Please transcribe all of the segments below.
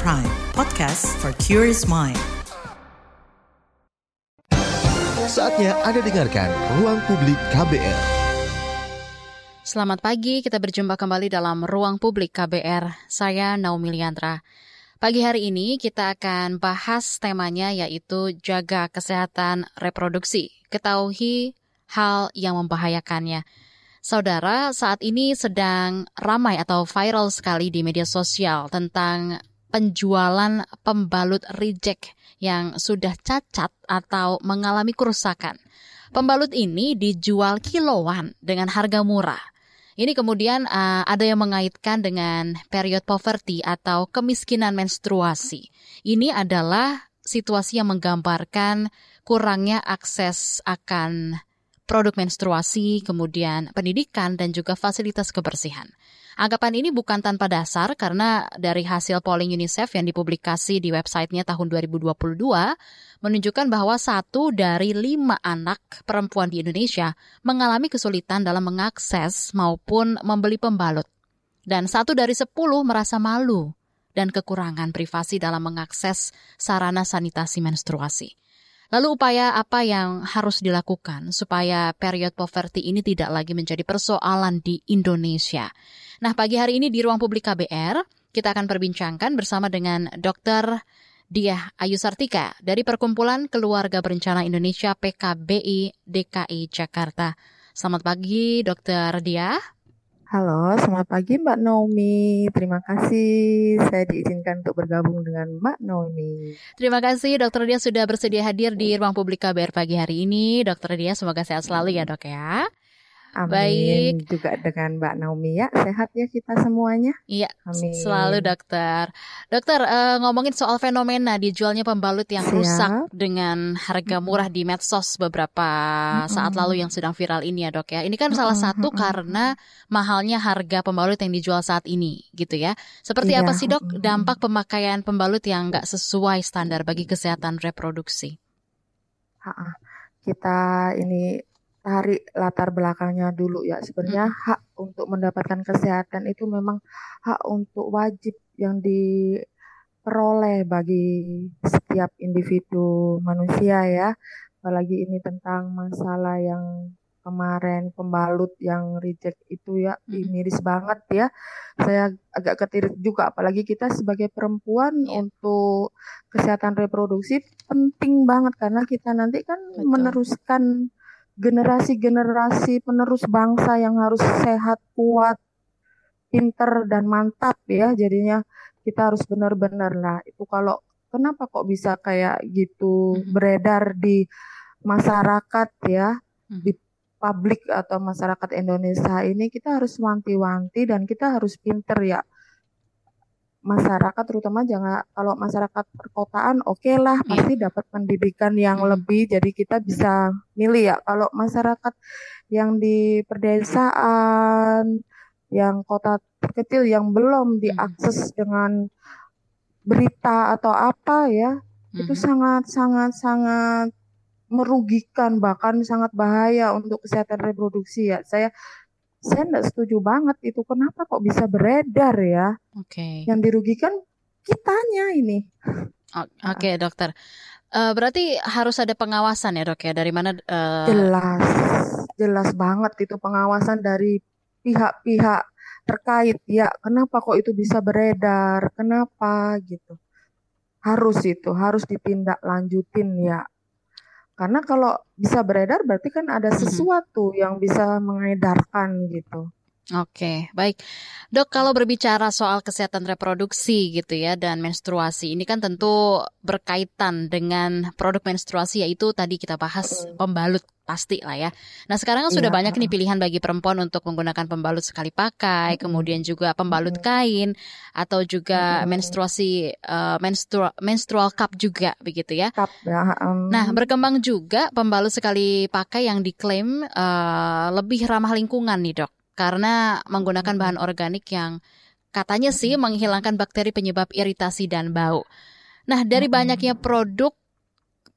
Prime, podcast for curious mind. Saatnya Anda dengarkan Ruang Publik KBR. Selamat pagi, kita berjumpa kembali dalam Ruang Publik KBR. Saya Naomi Liandra. Pagi hari ini kita akan bahas temanya yaitu jaga kesehatan reproduksi. Ketahui hal yang membahayakannya. Saudara, saat ini sedang ramai atau viral sekali di media sosial tentang penjualan pembalut reject yang sudah cacat atau mengalami kerusakan. Pembalut ini dijual kiloan dengan harga murah. Ini kemudian uh, ada yang mengaitkan dengan period poverty atau kemiskinan menstruasi. Ini adalah situasi yang menggambarkan kurangnya akses akan produk menstruasi, kemudian pendidikan, dan juga fasilitas kebersihan. Anggapan ini bukan tanpa dasar karena dari hasil polling UNICEF yang dipublikasi di websitenya tahun 2022 menunjukkan bahwa satu dari lima anak perempuan di Indonesia mengalami kesulitan dalam mengakses maupun membeli pembalut. Dan satu dari sepuluh merasa malu dan kekurangan privasi dalam mengakses sarana sanitasi menstruasi. Lalu upaya apa yang harus dilakukan supaya period poverty ini tidak lagi menjadi persoalan di Indonesia? Nah, pagi hari ini di ruang publik KBR, kita akan perbincangkan bersama dengan Dr. Diah Ayu Sartika dari Perkumpulan Keluarga Berencana Indonesia PKBI DKI Jakarta. Selamat pagi, Dr. Diah. Halo, selamat pagi Mbak Naomi. Terima kasih saya diizinkan untuk bergabung dengan Mbak Naomi. Terima kasih Dokter Dia sudah bersedia hadir di ruang publik KBR pagi hari ini. Dokter Dia semoga sehat selalu ya dok ya. Amin. Baik. Juga dengan Mbak Naomi ya. Sehat ya kita semuanya. Iya. Amin. Selalu dokter. Dokter uh, ngomongin soal fenomena dijualnya pembalut yang Siap. rusak dengan harga murah di medsos beberapa saat lalu yang sedang viral ini ya dok ya. Ini kan salah satu karena mahalnya harga pembalut yang dijual saat ini gitu ya. Seperti iya. apa sih dok dampak pemakaian pembalut yang nggak sesuai standar bagi kesehatan reproduksi? Ha-ha. Kita ini tarik latar belakangnya dulu ya. Sebenarnya hmm. hak untuk mendapatkan kesehatan itu memang hak untuk wajib yang diperoleh bagi setiap individu manusia ya. Apalagi ini tentang masalah yang kemarin pembalut yang reject itu ya miris banget ya. Saya agak ketirik juga apalagi kita sebagai perempuan yeah. untuk kesehatan reproduksi penting banget karena kita nanti kan Betul. meneruskan generasi-generasi penerus bangsa yang harus sehat, kuat, pinter dan mantap ya. Jadinya kita harus benar-benar lah. Itu kalau kenapa kok bisa kayak gitu mm-hmm. beredar di masyarakat ya, mm-hmm. di publik atau masyarakat Indonesia ini kita harus wanti-wanti dan kita harus pinter ya masyarakat terutama jangan kalau masyarakat perkotaan oke okay lah yeah. pasti dapat pendidikan yang hmm. lebih jadi kita bisa milih ya kalau masyarakat yang di perdesaan yang kota kecil yang belum diakses hmm. dengan berita atau apa ya hmm. itu sangat sangat sangat merugikan bahkan sangat bahaya untuk kesehatan reproduksi ya saya saya tidak setuju banget itu. Kenapa kok bisa beredar ya? Oke. Okay. yang dirugikan kitanya ini. Oke okay, dokter. Uh, berarti harus ada pengawasan ya dok ya? Dari mana uh... jelas. Jelas banget itu pengawasan dari pihak-pihak terkait. Ya kenapa kok itu bisa beredar? Kenapa gitu? Harus itu harus ditindaklanjutin ya karena kalau bisa beredar berarti kan ada sesuatu yang bisa mengedarkan gitu. Oke, baik. Dok, kalau berbicara soal kesehatan reproduksi gitu ya dan menstruasi, ini kan tentu berkaitan dengan produk menstruasi yaitu tadi kita bahas pembalut pasti lah ya. Nah, sekarang kan sudah iya. banyak nih pilihan bagi perempuan untuk menggunakan pembalut sekali pakai, kemudian juga pembalut kain atau juga menstruasi uh, menstrual menstrual cup juga begitu ya. Cup ya. Um. Nah, berkembang juga pembalut sekali pakai yang diklaim uh, lebih ramah lingkungan nih, Dok karena menggunakan bahan organik yang katanya sih menghilangkan bakteri penyebab iritasi dan bau. Nah, dari banyaknya produk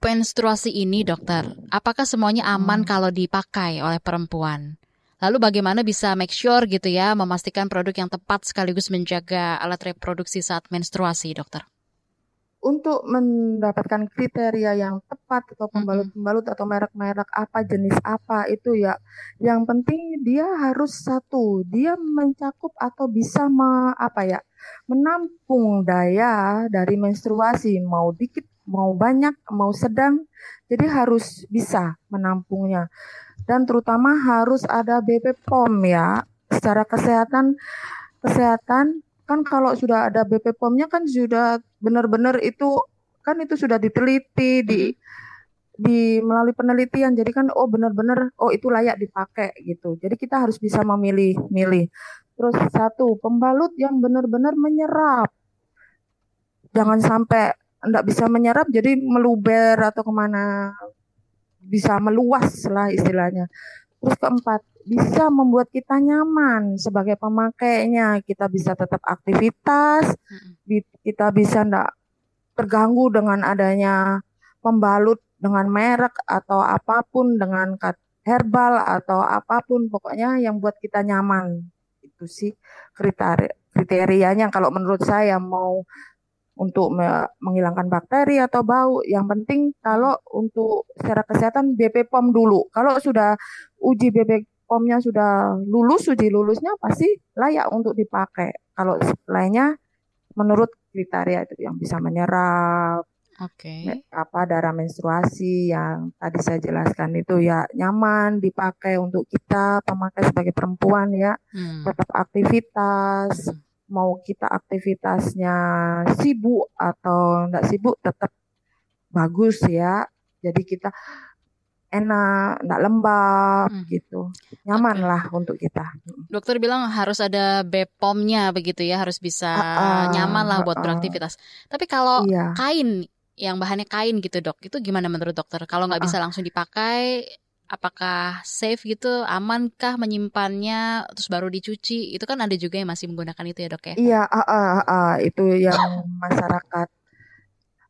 menstruasi ini, dokter, apakah semuanya aman kalau dipakai oleh perempuan? Lalu bagaimana bisa make sure gitu ya, memastikan produk yang tepat sekaligus menjaga alat reproduksi saat menstruasi, dokter? Untuk mendapatkan kriteria yang tepat atau pembalut-pembalut atau merek-merek apa, jenis apa itu ya, yang penting dia harus satu, dia mencakup atau bisa me, apa ya, menampung daya dari menstruasi, mau dikit, mau banyak, mau sedang, jadi harus bisa menampungnya dan terutama harus ada BP POM ya. Secara kesehatan kesehatan kan kalau sudah ada BP POM-nya kan sudah benar-benar itu kan itu sudah diteliti di di melalui penelitian. Jadi kan oh benar-benar oh itu layak dipakai gitu. Jadi kita harus bisa memilih milih. Terus satu pembalut yang benar-benar menyerap. Jangan sampai tidak bisa menyerap jadi meluber atau ke mana. Bisa meluas lah istilahnya. Terus keempat, bisa membuat kita nyaman sebagai pemakainya. Kita bisa tetap aktivitas, kita bisa ndak terganggu dengan adanya pembalut dengan merek atau apa pun dengan herbal atau apa pun pokoknya yang buat kita nyaman. Itu sih kriteria kriterianya kalau menurut saya mau untuk menghilangkan bakteri atau bau. Yang penting kalau untuk secara kesehatan BP POM dulu. Kalau sudah uji BP POM-nya sudah lulus, uji lulusnya pasti layak untuk dipakai. Kalau lainnya menurut kriteria itu yang bisa menyerap Oke. Okay. apa darah menstruasi yang tadi saya jelaskan itu ya nyaman dipakai untuk kita pemakai sebagai perempuan ya hmm. tetap aktivitas hmm mau kita aktivitasnya sibuk atau enggak sibuk tetap bagus ya. Jadi kita enak, enggak lembab hmm. gitu. Nyaman okay. lah untuk kita. Dokter bilang harus ada BPOM-nya begitu ya, harus bisa uh, uh, nyaman lah buat uh, beraktivitas. Tapi kalau iya. kain yang bahannya kain gitu dok, itu gimana menurut dokter? Kalau nggak uh, bisa langsung dipakai, apakah safe gitu, amankah menyimpannya terus baru dicuci? Itu kan ada juga yang masih menggunakan itu ya dok ya? Iya, uh, uh, uh, itu yang masyarakat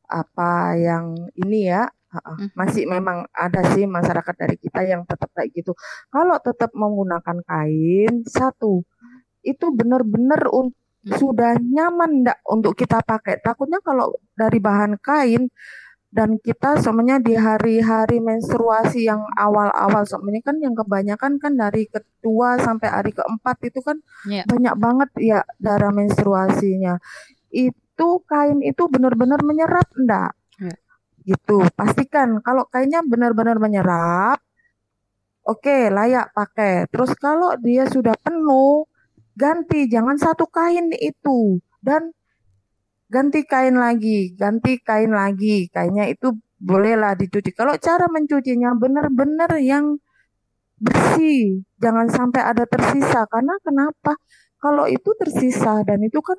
apa yang ini ya uh, masih memang ada sih masyarakat dari kita yang tetap kayak gitu. Kalau tetap menggunakan kain satu itu benar-benar untuk sudah nyaman enggak untuk kita pakai. Takutnya kalau dari bahan kain dan kita semuanya di hari-hari menstruasi yang awal-awal semuanya kan yang kebanyakan kan dari kedua sampai hari keempat itu kan yeah. banyak banget ya darah menstruasinya itu kain itu benar-benar menyerap enggak. Gitu pastikan kalau kainnya benar-benar menyerap oke okay, layak pakai terus kalau dia sudah penuh ganti jangan satu kain itu dan ganti kain lagi, ganti kain lagi. Kainnya itu bolehlah dicuci. Kalau cara mencucinya benar-benar yang bersih, jangan sampai ada tersisa. Karena kenapa? Kalau itu tersisa dan itu kan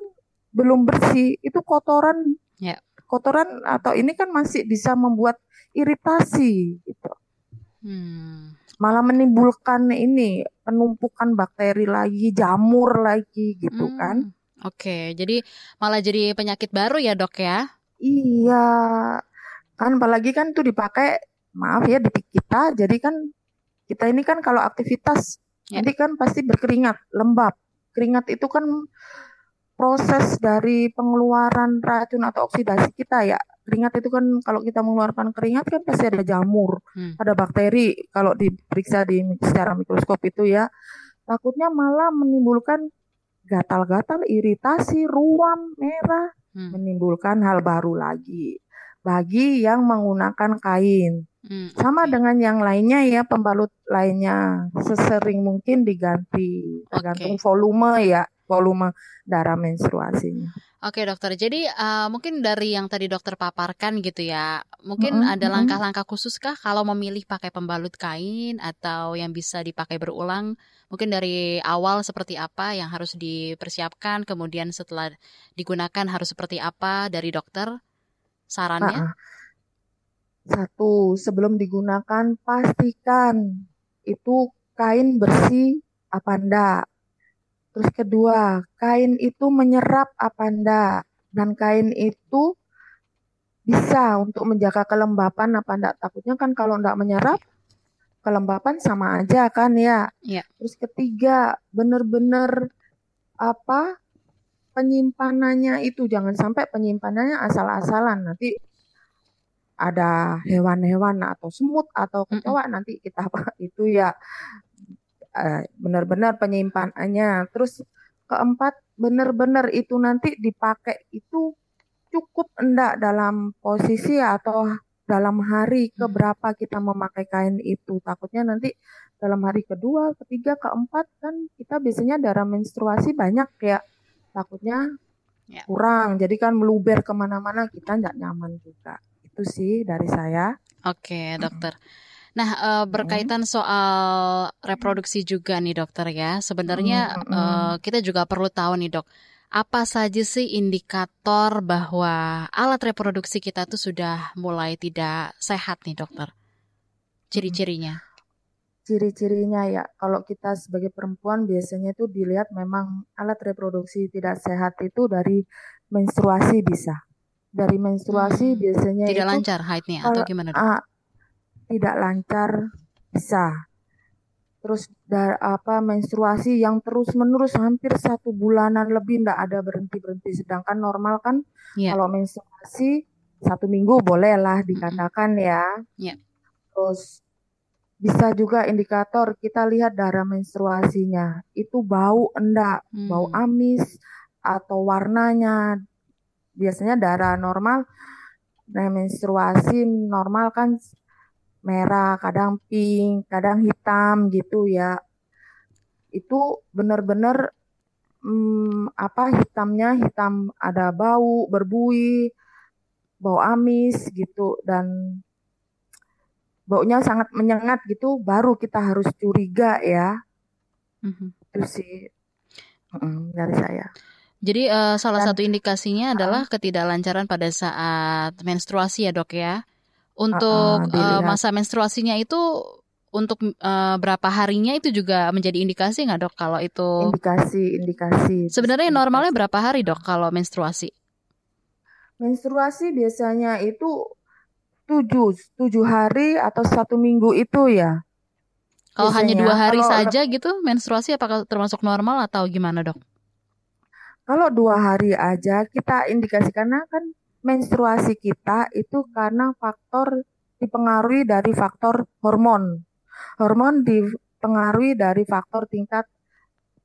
belum bersih, itu kotoran, yeah. Kotoran atau ini kan masih bisa membuat iritasi gitu. Hmm. Malah menimbulkan ini penumpukan bakteri lagi, jamur lagi gitu hmm. kan. Oke, jadi malah jadi penyakit baru ya dok ya? Iya, kan apalagi kan tuh dipakai, maaf ya di kita, jadi kan kita ini kan kalau aktivitas, ya. nanti kan pasti berkeringat, lembab. Keringat itu kan proses dari pengeluaran racun atau oksidasi kita ya. Keringat itu kan kalau kita mengeluarkan keringat kan pasti ada jamur, hmm. ada bakteri. Kalau diperiksa di secara mikroskop itu ya, takutnya malah menimbulkan gatal-gatal, iritasi, ruam, merah, hmm. menimbulkan hal baru lagi bagi yang menggunakan kain. Hmm, Sama okay. dengan yang lainnya ya, pembalut lainnya sesering mungkin diganti tergantung okay. volume ya, volume darah menstruasinya. Oke dokter, jadi uh, mungkin dari yang tadi dokter paparkan gitu ya, mungkin mm -hmm. ada langkah-langkah khusus kah kalau memilih pakai pembalut kain atau yang bisa dipakai berulang? Mungkin dari awal seperti apa yang harus dipersiapkan, kemudian setelah digunakan harus seperti apa dari dokter? Sarannya? Satu, sebelum digunakan pastikan itu kain bersih apa enggak Terus kedua, kain itu menyerap apa enggak? Dan kain itu bisa untuk menjaga kelembapan apa enggak? Takutnya kan kalau enggak menyerap, kelembapan sama aja kan ya. Iya. Terus ketiga, bener-bener apa penyimpanannya itu jangan sampai penyimpanannya asal-asalan nanti ada hewan-hewan atau semut atau kecoa nanti kita apa itu ya benar-benar penyimpanannya. Terus keempat benar-benar itu nanti dipakai itu cukup enggak dalam posisi atau dalam hari keberapa kita memakai kain itu. Takutnya nanti dalam hari kedua, ketiga, keempat kan kita biasanya darah menstruasi banyak ya takutnya Ya. kurang jadi kan meluber ke mana-mana kita nggak nyaman juga itu sih dari saya Oke, dokter. Nah, eh, berkaitan soal reproduksi juga nih, dokter ya. Sebenarnya Mm, mm, eh, kita juga perlu tahu nih, dok, apa saja sih indikator bahwa alat reproduksi kita tuh sudah mulai tidak sehat nih, dokter? Ciri-cirinya. ciri-cirinya ya kalau kita sebagai perempuan biasanya itu dilihat memang alat reproduksi tidak sehat itu dari menstruasi bisa dari menstruasi Hmm, biasanya Tidak itu lancar haidnya atau gimana, dok? Tidak lancar bisa terus da, apa menstruasi yang terus menerus hampir satu bulanan lebih tidak ada berhenti berhenti sedangkan normal kan Iya. kalau menstruasi satu minggu boleh lah dikatakan ya Iya. terus bisa juga indikator kita lihat darah menstruasinya itu bau enggak bau Hmm. amis atau warnanya biasanya darah normal nah menstruasi normal kan merah kadang pink kadang hitam gitu ya. Itu benar-benar hmm, apa hitamnya hitam ada bau berbui bau amis gitu. Dan baunya sangat menyengat gitu baru kita harus curiga ya. Mhm. itu sih Mm, dari saya. Jadi eh, salah Dan- satu indikasinya adalah ketidaklancaran pada saat menstruasi ya dok ya. Untuk eh, dilihat. masa menstruasinya itu untuk eh, berapa harinya itu juga menjadi indikasi nggak dok kalau itu indikasi indikasi sebenarnya Indikasi. normalnya berapa hari dok kalau menstruasi? menstruasi biasanya itu tujuh tujuh hari atau satu minggu itu ya Kalau hanya Biasanya, dua hari kalau- saja gitu menstruasi apakah termasuk normal atau gimana dok? Kalau dua hari aja kita indikasi karena kan menstruasi kita itu karena faktor dipengaruhi dari faktor hormon. Hormon dipengaruhi dari faktor tingkat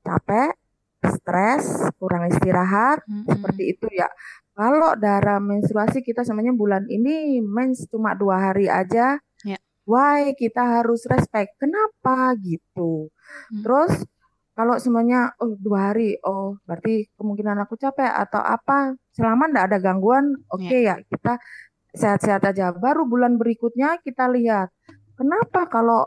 capek, stres, kurang istirahat, Mm-mm. seperti itu ya. Kalau darah menstruasi kita semuanya bulan ini mens cuma dua hari aja. Ya. Why kita harus respect? Kenapa gitu? Hmm. Terus kalau semuanya oh dua hari, oh berarti kemungkinan aku capek atau apa? Selama ndak ada gangguan, oke ya kita sehat-sehat aja. Baru bulan berikutnya kita lihat kenapa kalau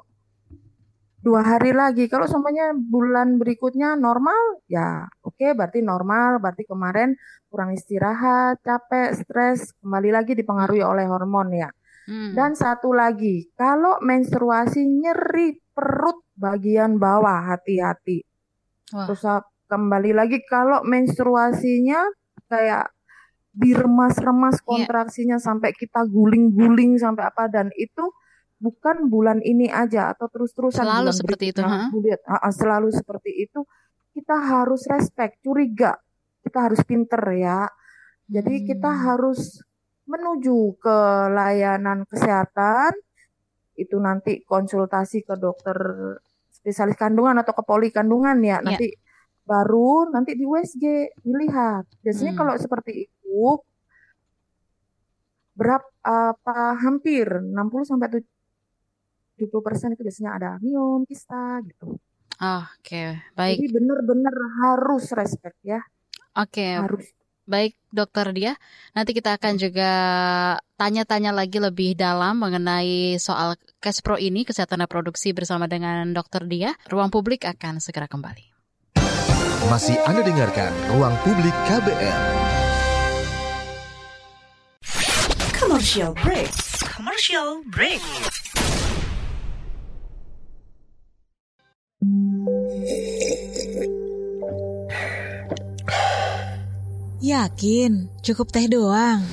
dua hari lagi. Kalau semuanya bulan berikutnya normal, ya oke berarti normal. Berarti kemarin kurang istirahat, capek, stres, kembali lagi dipengaruhi oleh hormon ya. Hmm. Dan satu lagi, kalau menstruasi nyeri perut bagian bawah, hati-hati. Wah. Terus kembali lagi kalau menstruasinya kayak diremas-remas Iya. kontraksinya sampai kita guling-guling sampai apa dan itu bukan bulan ini aja atau terus-terusan Selalu bulan seperti itu, ha? Selalu seperti itu. Kita harus respect, curiga. Kita harus pinter ya. Jadi kita Hmm. harus menuju ke layanan kesehatan itu nanti konsultasi ke dokter spesialis kandungan atau ke poli kandungan ya. Iya. Nanti baru nanti di USG dilihat. Biasanya Hmm. kalau seperti itu berapa apa hampir 60 sampai 70 persen itu biasanya ada miom, kista gitu. Oke, baik. Jadi benar-benar harus respect ya, Oke, harus. Baik, dokter dia. Nanti kita akan juga tanya-tanya lagi lebih dalam mengenai soal cash pro ini, kesehatan reproduksi bersama dengan dokter dia. Ruang publik akan segera kembali. Masih Anda dengarkan Ruang Publik KBR. Commercial break. Commercial break. Yakin, cukup teh doang.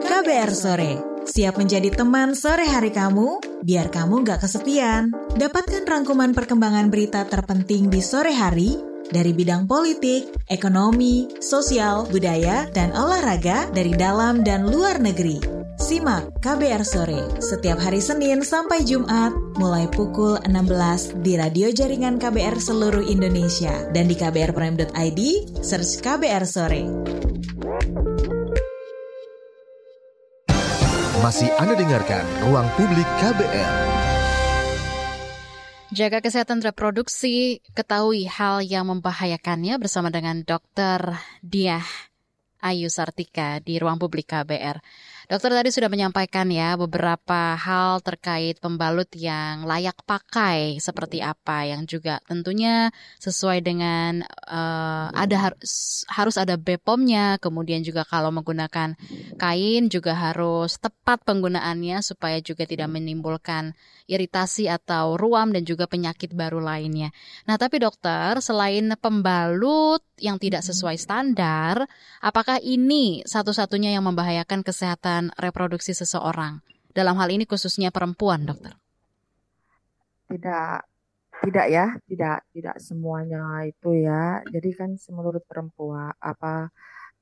KBR Sore, siap menjadi teman sore hari kamu biar kamu gak kesepian. Dapatkan rangkuman perkembangan berita terpenting di sore hari dari bidang politik, ekonomi, sosial, budaya, dan olahraga dari dalam dan luar negeri. Simak KBR Sore setiap hari Senin sampai Jumat mulai pukul 16 di radio jaringan KBR seluruh Indonesia dan di kbrprime.id search KBR Sore. Masih Anda dengarkan Ruang Publik KBR. Jaga kesehatan reproduksi, ketahui hal yang membahayakannya bersama dengan Dr. Diah Ayu Sartika di Ruang Publik KBR. Dokter tadi sudah menyampaikan ya beberapa hal terkait pembalut yang layak pakai seperti apa yang juga tentunya sesuai dengan uh, ada harus harus ada BPOM-nya, kemudian juga kalau menggunakan kain juga harus tepat penggunaannya supaya juga tidak menimbulkan iritasi atau ruam dan juga penyakit baru lainnya. Nah, tapi dokter, selain pembalut yang tidak sesuai standar, apakah ini satu-satunya yang membahayakan kesehatan reproduksi seseorang? Dalam hal ini khususnya perempuan, dokter. Tidak tidak ya, tidak tidak semuanya itu ya. Jadi kan menurut perempuan apa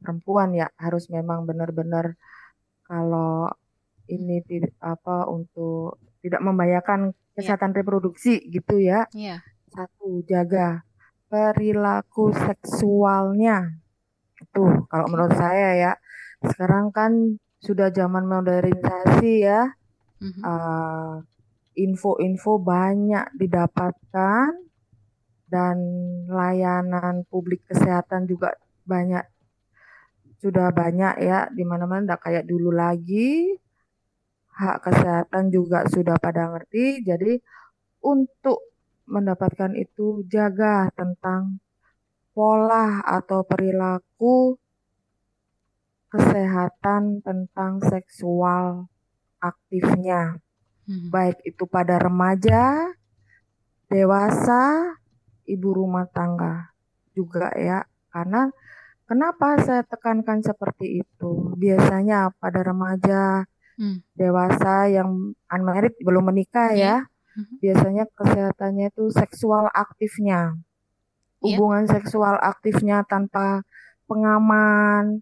perempuan ya harus memang benar-benar kalau ini tidak apa untuk tidak membahayakan iya. kesehatan yeah. reproduksi gitu ya. Yeah. Satu, jaga perilaku seksualnya. Itu kalau menurut saya ya. Sekarang kan sudah zaman modernisasi ya. Mm-hmm. Uh, info-info banyak didapatkan dan layanan publik kesehatan juga banyak sudah banyak ya di mana-mana tidak kayak dulu lagi hak kesehatan juga sudah pada ngerti. Jadi untuk mendapatkan itu jaga tentang pola atau perilaku kesehatan tentang seksual aktifnya. Hmm. Baik itu pada remaja, dewasa, ibu rumah tangga juga ya. Karena kenapa saya tekankan seperti itu? Biasanya pada remaja hmm. dewasa yang unmarried belum menikah ya, hmm. biasanya kesehatannya itu seksual aktifnya, yeah. hubungan seksual aktifnya tanpa pengaman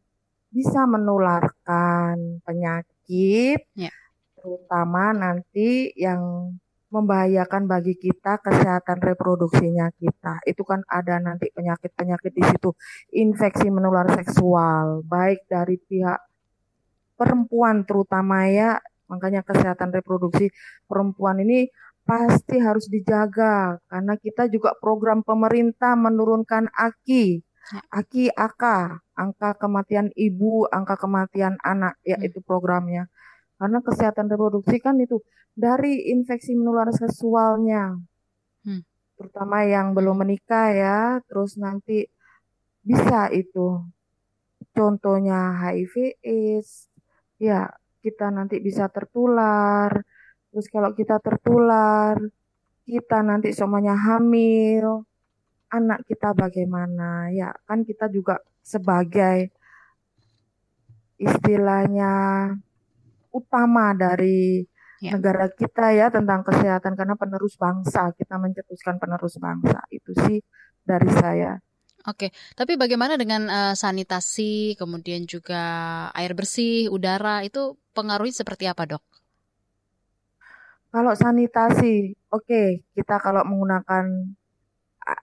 bisa menularkan penyakit, yeah. terutama nanti yang membahayakan bagi kita kesehatan reproduksinya kita. Itu kan ada nanti penyakit-penyakit di situ, infeksi menular seksual, baik dari pihak perempuan terutama ya makanya kesehatan reproduksi perempuan ini pasti harus dijaga karena kita juga program pemerintah menurunkan AKI ya. AKI AK angka kematian ibu angka kematian anak ya hmm. itu programnya karena kesehatan reproduksi kan itu dari infeksi menular seksualnya hmm. terutama yang belum menikah ya terus nanti bisa itu contohnya HIV AIDS ya kita nanti bisa tertular. Terus kalau kita tertular, kita nanti semuanya hamil, anak kita bagaimana? Ya, kan kita juga sebagai istilahnya utama dari ya. negara kita ya tentang kesehatan karena penerus bangsa, kita mencetuskan penerus bangsa. Itu sih dari saya. Oke, tapi bagaimana dengan uh, sanitasi, kemudian juga air bersih, udara itu pengaruhnya seperti apa, dok? Kalau sanitasi, oke, okay, kita kalau menggunakan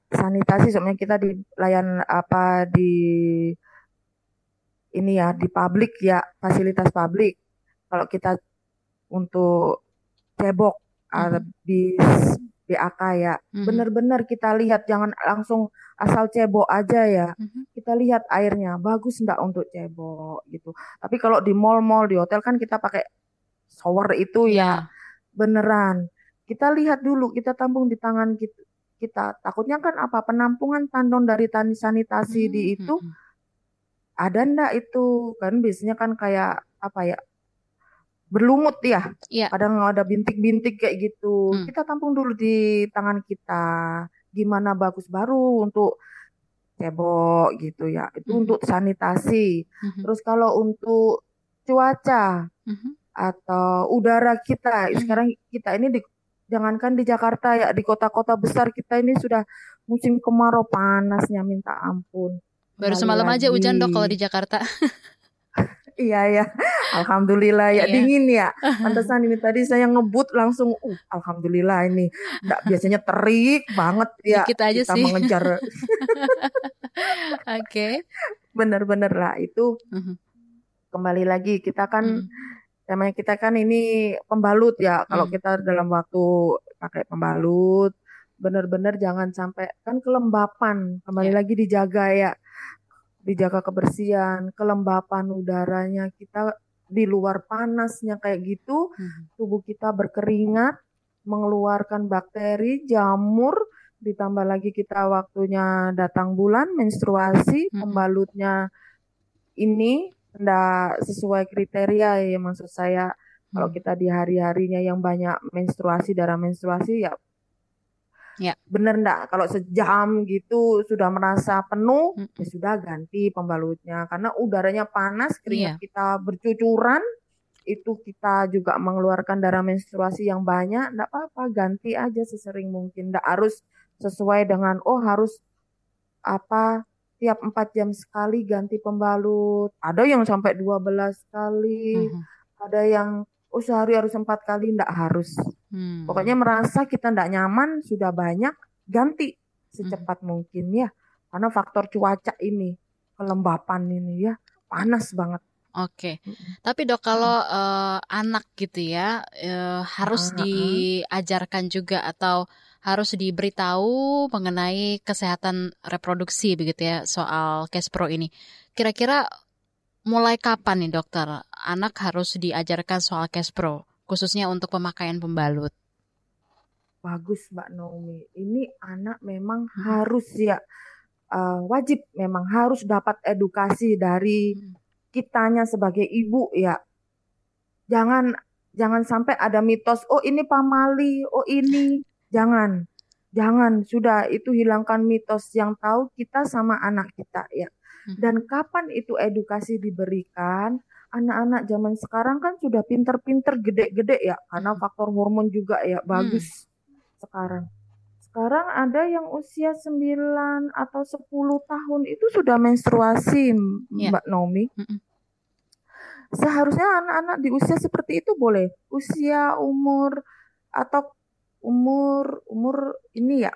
sanitasi, sebenarnya kita di layan apa di ini ya di publik ya fasilitas publik. Kalau kita untuk cebok hmm. di BAK ya. Mm-hmm. Benar-benar kita lihat jangan langsung asal cebok aja ya. Mm-hmm. Kita lihat airnya bagus enggak untuk cebok gitu. Tapi kalau di mall-mall di hotel kan kita pakai shower itu yeah. ya iya. beneran. Kita lihat dulu, kita tampung di tangan kita. kita. Takutnya kan apa penampungan tandon dari tani sanitasi mm-hmm. di itu ada ndak itu kan biasanya kan kayak apa ya berlumut ya. Iya. Kadang ada bintik-bintik kayak gitu. Hmm. Kita tampung dulu di tangan kita. Gimana bagus baru untuk cebok gitu ya. Itu hmm. untuk sanitasi. Hmm. Terus kalau untuk cuaca, hmm. atau udara kita. Sekarang kita ini di jangankan di Jakarta ya, di kota-kota besar kita ini sudah musim kemarau panasnya minta ampun. Baru semalam aja hujan dok kalau di Jakarta. Iya ya, alhamdulillah ya iya. dingin ya. Pantesan ini tadi saya ngebut langsung, uh, alhamdulillah ini. Nggak biasanya terik banget ya. Kita aja kita sih. mengejar. Oke. okay. Bener-bener lah itu. Uh-huh. Kembali lagi kita kan, uh-huh. namanya kita kan ini pembalut ya. Kalau uh-huh. kita dalam waktu pakai pembalut, bener-bener jangan sampai kan kelembapan. Kembali yeah. lagi dijaga ya dijaga kebersihan, kelembapan udaranya kita di luar panasnya kayak gitu, hmm. tubuh kita berkeringat, mengeluarkan bakteri, jamur, ditambah lagi kita waktunya datang bulan, menstruasi, hmm. pembalutnya ini tidak sesuai kriteria ya maksud saya. Kalau hmm. kita di hari-harinya yang banyak menstruasi, darah menstruasi ya Ya. Bener enggak? Kalau sejam gitu sudah merasa penuh, hmm. ya sudah ganti pembalutnya. Karena udaranya panas, keringat iya. kita bercucuran, itu kita juga mengeluarkan darah menstruasi yang banyak, enggak apa-apa, ganti aja sesering mungkin. Enggak harus sesuai dengan, oh harus apa tiap empat jam sekali ganti pembalut. Ada yang sampai 12 kali, -hmm. ada yang oh sehari harus empat kali ndak harus hmm. pokoknya merasa kita ndak nyaman sudah banyak ganti secepat hmm. mungkin ya karena faktor cuaca ini kelembapan ini ya panas banget Oke, okay. tapi dok kalau uh, anak gitu ya uh, harus uh, diajarkan juga atau harus diberitahu mengenai kesehatan reproduksi begitu ya soal Kespro ini. Kira-kira mulai kapan nih dokter anak harus diajarkan soal cash pro khususnya untuk pemakaian pembalut? Bagus Mbak Naomi. Ini anak memang hmm. harus ya uh, wajib memang harus dapat edukasi dari hmm. kitanya sebagai ibu ya. Jangan jangan sampai ada mitos oh ini pamali, oh ini jangan. Jangan, sudah itu hilangkan mitos yang tahu kita sama anak kita ya. Hmm. Dan kapan itu edukasi diberikan? Anak-anak zaman sekarang kan sudah pinter-pinter gede-gede ya, karena hmm. faktor hormon juga ya bagus hmm. sekarang. Sekarang ada yang usia 9 atau 10 tahun itu sudah menstruasi, yeah. Mbak Naomi. Hmm. Seharusnya anak-anak di usia seperti itu boleh. Usia umur atau umur umur ini ya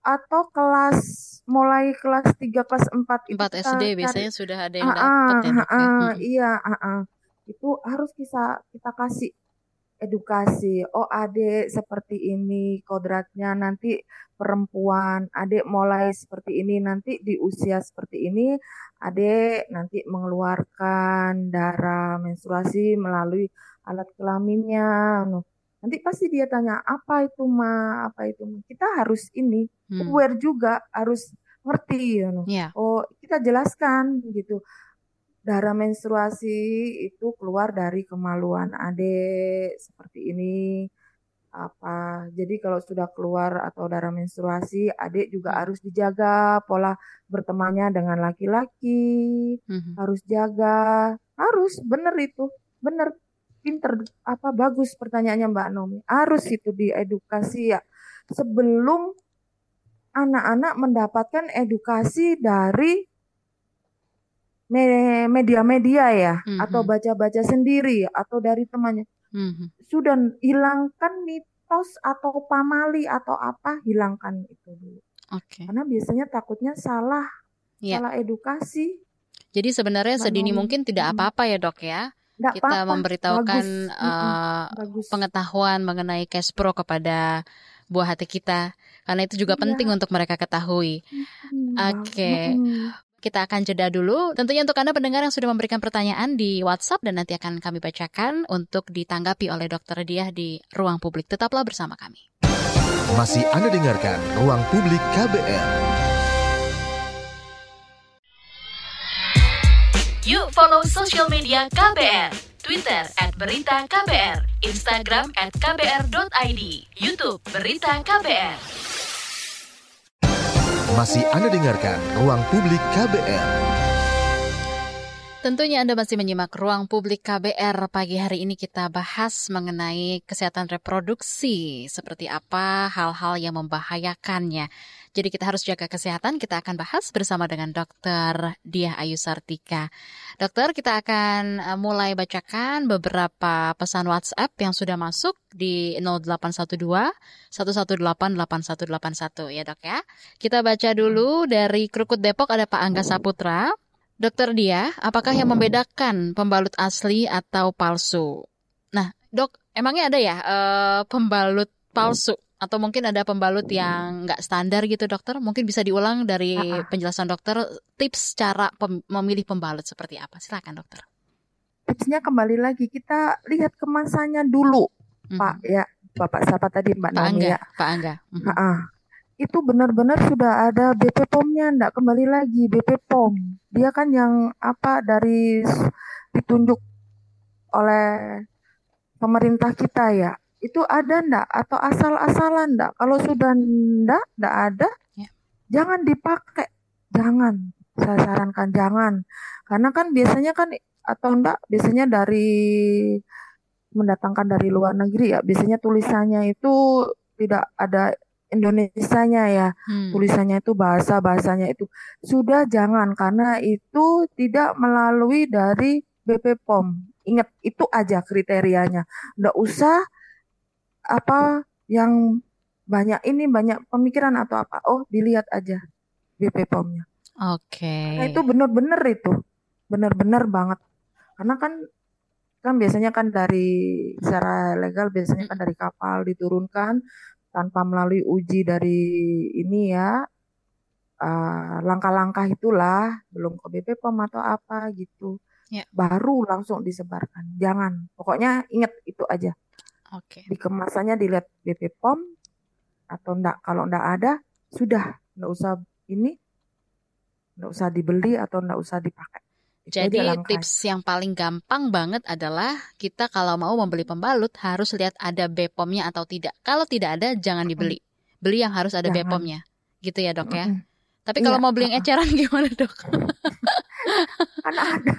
atau kelas mulai kelas 3 kelas 4 itu 4 SD cari, biasanya sudah ada yang dapat ya, uh, uh, iya uh, uh. itu harus kita kita kasih edukasi. Oh adik seperti ini kodratnya nanti perempuan adik mulai seperti ini nanti di usia seperti ini adik nanti mengeluarkan darah menstruasi melalui alat kelaminnya Nanti pasti dia tanya, apa itu ma, apa itu ma. Kita harus ini, hmm. aware juga, harus ngerti. You know. yeah. Oh, kita jelaskan gitu. Darah menstruasi itu keluar dari kemaluan adik seperti ini apa jadi kalau sudah keluar atau darah menstruasi adik juga hmm. harus dijaga pola bertemannya dengan laki-laki hmm. harus jaga harus bener itu bener pinter apa bagus pertanyaannya Mbak Nomi. Harus itu diedukasi ya sebelum anak-anak mendapatkan edukasi dari media-media ya mm -hmm. atau baca-baca sendiri atau dari temannya. Mm -hmm. Sudah hilangkan mitos atau pamali atau apa hilangkan itu dulu. Okay. Karena biasanya takutnya salah yeah. salah edukasi. Jadi sebenarnya sedini mungkin tidak apa-apa ya dok ya Nggak kita apa -apa. memberitahukan Bagus. Uh, Bagus. pengetahuan mengenai cash pro kepada buah hati kita karena itu juga iya. penting untuk mereka ketahui. Oke. Okay. Kita akan jeda dulu. Tentunya untuk Anda pendengar yang sudah memberikan pertanyaan di WhatsApp dan nanti akan kami bacakan untuk ditanggapi oleh Dokter Diah di ruang publik. Tetaplah bersama kami. Masih Anda dengarkan Ruang Publik KBR. Yuk follow social media KBR. Twitter at Berita KBR, Instagram at KBR.id, Youtube Berita KBR. Masih Anda dengarkan Ruang Publik KBR. Tentunya Anda masih menyimak ruang publik KBR. Pagi hari ini kita bahas mengenai kesehatan reproduksi. Seperti apa hal-hal yang membahayakannya. Jadi kita harus jaga kesehatan. Kita akan bahas bersama dengan Dr. Diah Ayu Sartika. Dokter, kita akan eh, mulai bacakan beberapa pesan WhatsApp yang sudah masuk di 0812 118 8181 ya dok ya. Kita baca dulu dari Krukut Depok ada Pak Angga Saputra. Dokter Dia, apakah yang membedakan pembalut asli atau palsu? Nah, dok, emangnya ada ya uh, pembalut palsu? Atau mungkin ada pembalut yang nggak standar gitu dokter? Mungkin bisa diulang dari penjelasan dokter tips cara pem memilih pembalut seperti apa? Silakan dokter. Tipsnya kembali lagi kita lihat kemasannya dulu, hmm. Pak ya, Bapak siapa tadi Mbak Pak Angga, ya. Pak Angga. Hmm itu benar-benar sudah ada BP POM-nya, enggak kembali lagi BP POM. Dia kan yang apa dari ditunjuk oleh pemerintah kita ya. Itu ada enggak atau asal-asalan enggak? Kalau sudah enggak, enggak ada, ya. jangan dipakai. Jangan. Saya sarankan jangan. Karena kan biasanya kan atau enggak biasanya dari mendatangkan dari luar negeri ya. Biasanya tulisannya itu tidak ada Indonesianya ya hmm. tulisannya itu bahasa bahasanya itu sudah jangan karena itu tidak melalui dari BP POM ingat itu aja kriterianya nggak usah apa yang banyak ini banyak pemikiran atau apa? Oh dilihat aja BP POM-nya oke. Okay. nah, itu benar-benar itu benar-benar banget. Karena kan kan biasanya kan dari secara legal biasanya kan dari kapal diturunkan tanpa melalui uji dari ini ya langkah eh, langkah-langkah itulah belum ke BP POM atau apa gitu. Ya. baru langsung disebarkan. Jangan. Pokoknya ingat itu aja Oke. Okay. di kemasannya dilihat BP POM atau enggak kalau enggak ada sudah enggak usah ini enggak usah dibeli atau enggak usah dipakai jadi tips yang paling gampang banget adalah kita kalau mau membeli pembalut harus lihat ada BPOM-nya atau tidak. Kalau tidak ada jangan dibeli. Beli yang harus ada BPOM-nya. Gitu ya, Dok ya. Tapi kalau iya. mau beli yang eceran gimana, Dok? kan ada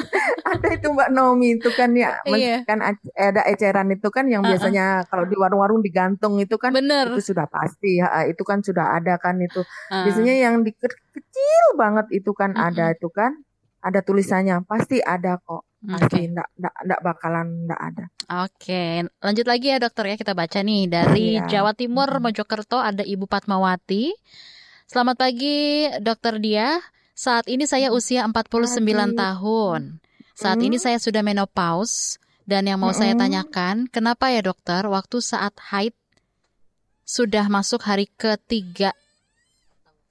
ada itu Mbak Nomi itu kan ya iya. kan ada eceran itu kan yang biasanya uh -uh. kalau di warung-warung digantung itu kan Bener. itu sudah pasti ya itu kan sudah ada kan itu uh. biasanya yang di kecil banget itu kan uh -uh. ada itu kan ada tulisannya pasti ada kok pasti okay. enggak, enggak, enggak bakalan enggak ada. Oke, lanjut lagi ya dokter ya kita baca nih dari iya. Jawa Timur Mojokerto ada Ibu Patmawati. Selamat pagi dokter Dia. Saat ini saya usia 49 pagi. tahun. Saat hmm. ini saya sudah menopause dan yang mau hmm. saya tanyakan, kenapa ya dokter waktu saat haid sudah masuk hari ketiga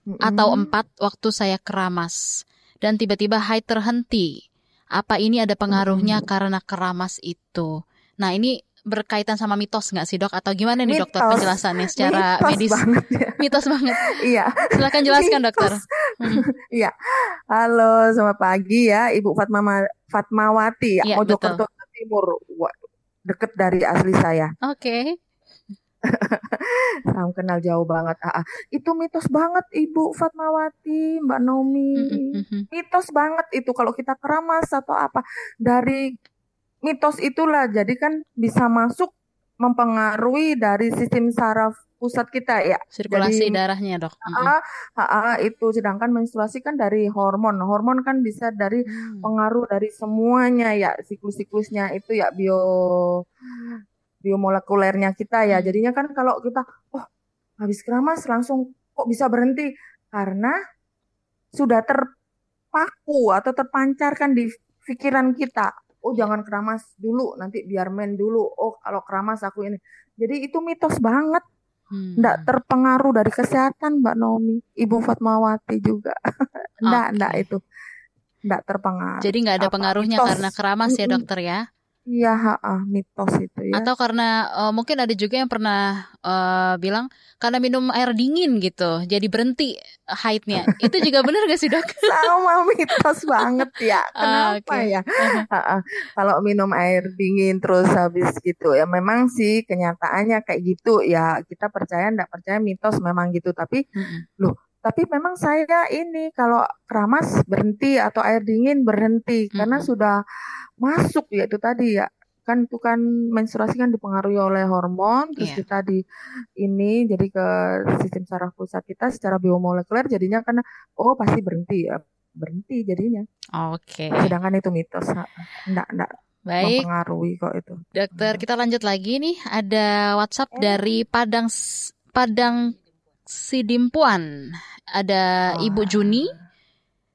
hmm. atau empat waktu saya keramas? dan tiba-tiba haid terhenti. Apa ini ada pengaruhnya hmm. karena keramas itu? Nah ini berkaitan sama mitos nggak sih dok? Atau gimana nih mitos. dokter penjelasannya secara mitos medis? Banget, ya. Mitos banget. Iya. Silakan jelaskan mitos. dokter. Hmm. Iya. Halo, selamat pagi ya Ibu Fatma Fatmawati ya, Mojokerto Timur. Deket dari asli saya. Oke. Okay. Salam kenal jauh banget. Ah, ah. Itu mitos banget Ibu Fatmawati, Mbak Nomi. Mm-hmm. Mitos banget itu kalau kita keramas atau apa. Dari mitos itulah jadi kan bisa masuk mempengaruhi dari sistem saraf pusat kita ya. Sirkulasi Jadi, darahnya dok. Ah, ah, ah, itu sedangkan menstruasi kan dari hormon. Hormon kan bisa dari hmm. pengaruh dari semuanya ya siklus-siklusnya itu ya bio biomolekulernya kita ya. Hmm. Jadinya kan kalau kita oh habis keramas langsung kok bisa berhenti karena sudah terpaku atau terpancarkan di pikiran kita. Oh jangan keramas dulu, nanti biar main dulu. Oh kalau keramas aku ini. Jadi itu mitos banget. Hmm. Nggak terpengaruh dari kesehatan Mbak Nomi. Ibu Fatmawati juga. nggak, okay. nggak itu. Nggak terpengaruh. Jadi nggak ada pengaruhnya mitos. karena keramas ya dokter ya? Iya, heeh, mitos itu ya. Atau karena uh, mungkin ada juga yang pernah uh, bilang karena minum air dingin gitu, jadi berhenti haidnya. itu juga benar gak sih dok? Sama mitos banget ya. Kenapa okay. ya? Kalau minum air dingin terus habis gitu ya, memang sih kenyataannya kayak gitu ya. Kita percaya ndak percaya mitos memang gitu, tapi uh-huh. loh Tapi memang saya ini kalau keramas berhenti atau air dingin berhenti karena Mm-mm. sudah masuk ya itu tadi ya. Kan itu kan menstruasi kan dipengaruhi oleh hormon terus Iya. kita di ini jadi ke sistem saraf pusat kita secara biomolekuler jadinya karena oh pasti berhenti ya. Berhenti jadinya. Oke. Sedangkan itu mitos. Enggak enggak Baik, mempengaruhi kok itu. dokter, kita lanjut lagi nih. Ada WhatsApp Eh. dari Padang Padang Sidimpuan. Ada Ibu Wah. Juni.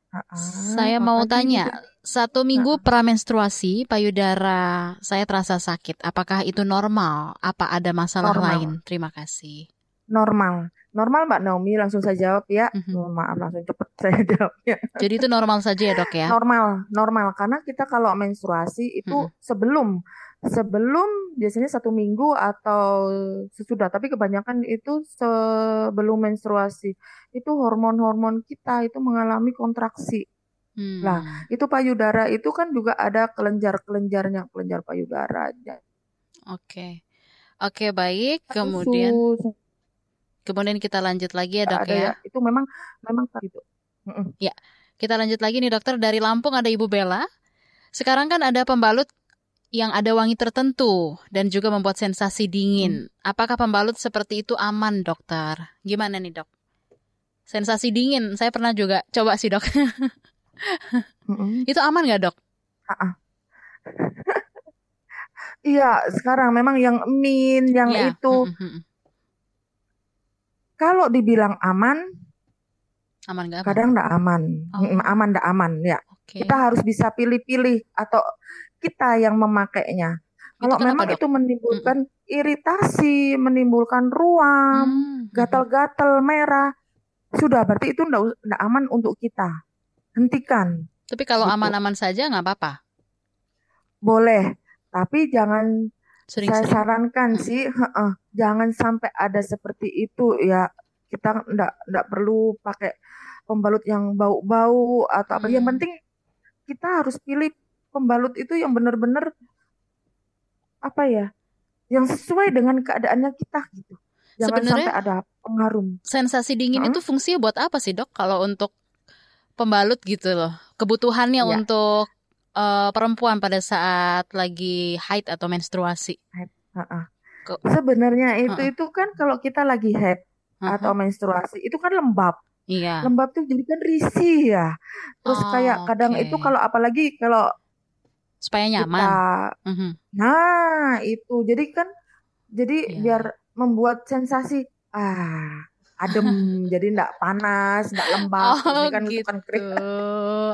Ah, ah, Saya mau tanya, juga- satu minggu pramenstruasi payudara saya terasa sakit. Apakah itu normal? Apa ada masalah Normal. lain? Terima kasih. normal. Normal Mbak Naomi langsung saya jawab ya. Mhm. Oh, maaf langsung cepet saya jawabnya. Jadi itu normal saja ya dok ya? Normal, normal karena kita kalau menstruasi itu Mm-mm. sebelum sebelum biasanya satu minggu atau sesudah, tapi kebanyakan itu sebelum menstruasi itu hormon-hormon kita itu mengalami kontraksi. Hmm. Lah, Itu payudara itu kan juga ada kelenjar-kelenjarnya, kelenjar payudara. Oke. Oke, baik. Satu Kemudian kemudian kita lanjut lagi ya, Dok ada ya. ya. Itu memang memang gitu. Mm-mm. Kita lanjut lagi nih, Dokter. Dari Lampung ada Ibu Bella. Sekarang kan ada pembalut yang ada wangi tertentu dan juga membuat sensasi dingin. Apakah pembalut seperti itu aman, Dokter? Gimana nih, Dok? Sensasi dingin, saya pernah juga coba sih, Dok. Itu aman nggak, Dok? Iya, sekarang memang yang min, yang Iya. itu Mm, kalau dibilang aman, Aman nggak aman? kadang nggak aman. Oh. Mm, Aman nggak aman ya. Oke. Kita harus bisa pilih-pilih atau kita yang memakainya. Itu Kalau kenapa, memang Dok? itu menimbulkan iritasi, menimbulkan ruam, Hmm, gatal-gatal merah, sudah berarti itu nggak aman untuk kita. Hentikan. Tapi kalau Gitu. aman-aman saja nggak apa-apa. Boleh, tapi jangan saya Sering-sering. sarankan Mm. sih, heeh, jangan sampai ada seperti itu ya. Kita ndak ndak perlu pakai pembalut yang bau-bau atau apa. Yang Hmm. penting kita harus pilih pembalut itu yang benar-benar apa ya, yang sesuai dengan keadaannya kita gitu. Jangan Sebenarnya- sampai ada pengaruh. Sensasi dingin Heeh. itu fungsinya buat apa sih, Dok? Kalau untuk pembalut gitu loh. Kebutuhannya Iya. untuk eh, perempuan pada saat lagi haid atau menstruasi. Heeh. Kok- Sebenarnya itu Heeh. itu kan kalau kita lagi haid Heeh. atau menstruasi itu kan lembab. Iya. lembab tuh jadi kan risih ya. Terus Oh, kayak kadang oke. itu kalau apalagi kalau Supaya nyaman. kita Mhm. nah itu jadi kan jadi Iya. biar membuat sensasi ah adem jadi enggak panas, enggak lembab. Oh, Ini kan itu kan kering. gitu.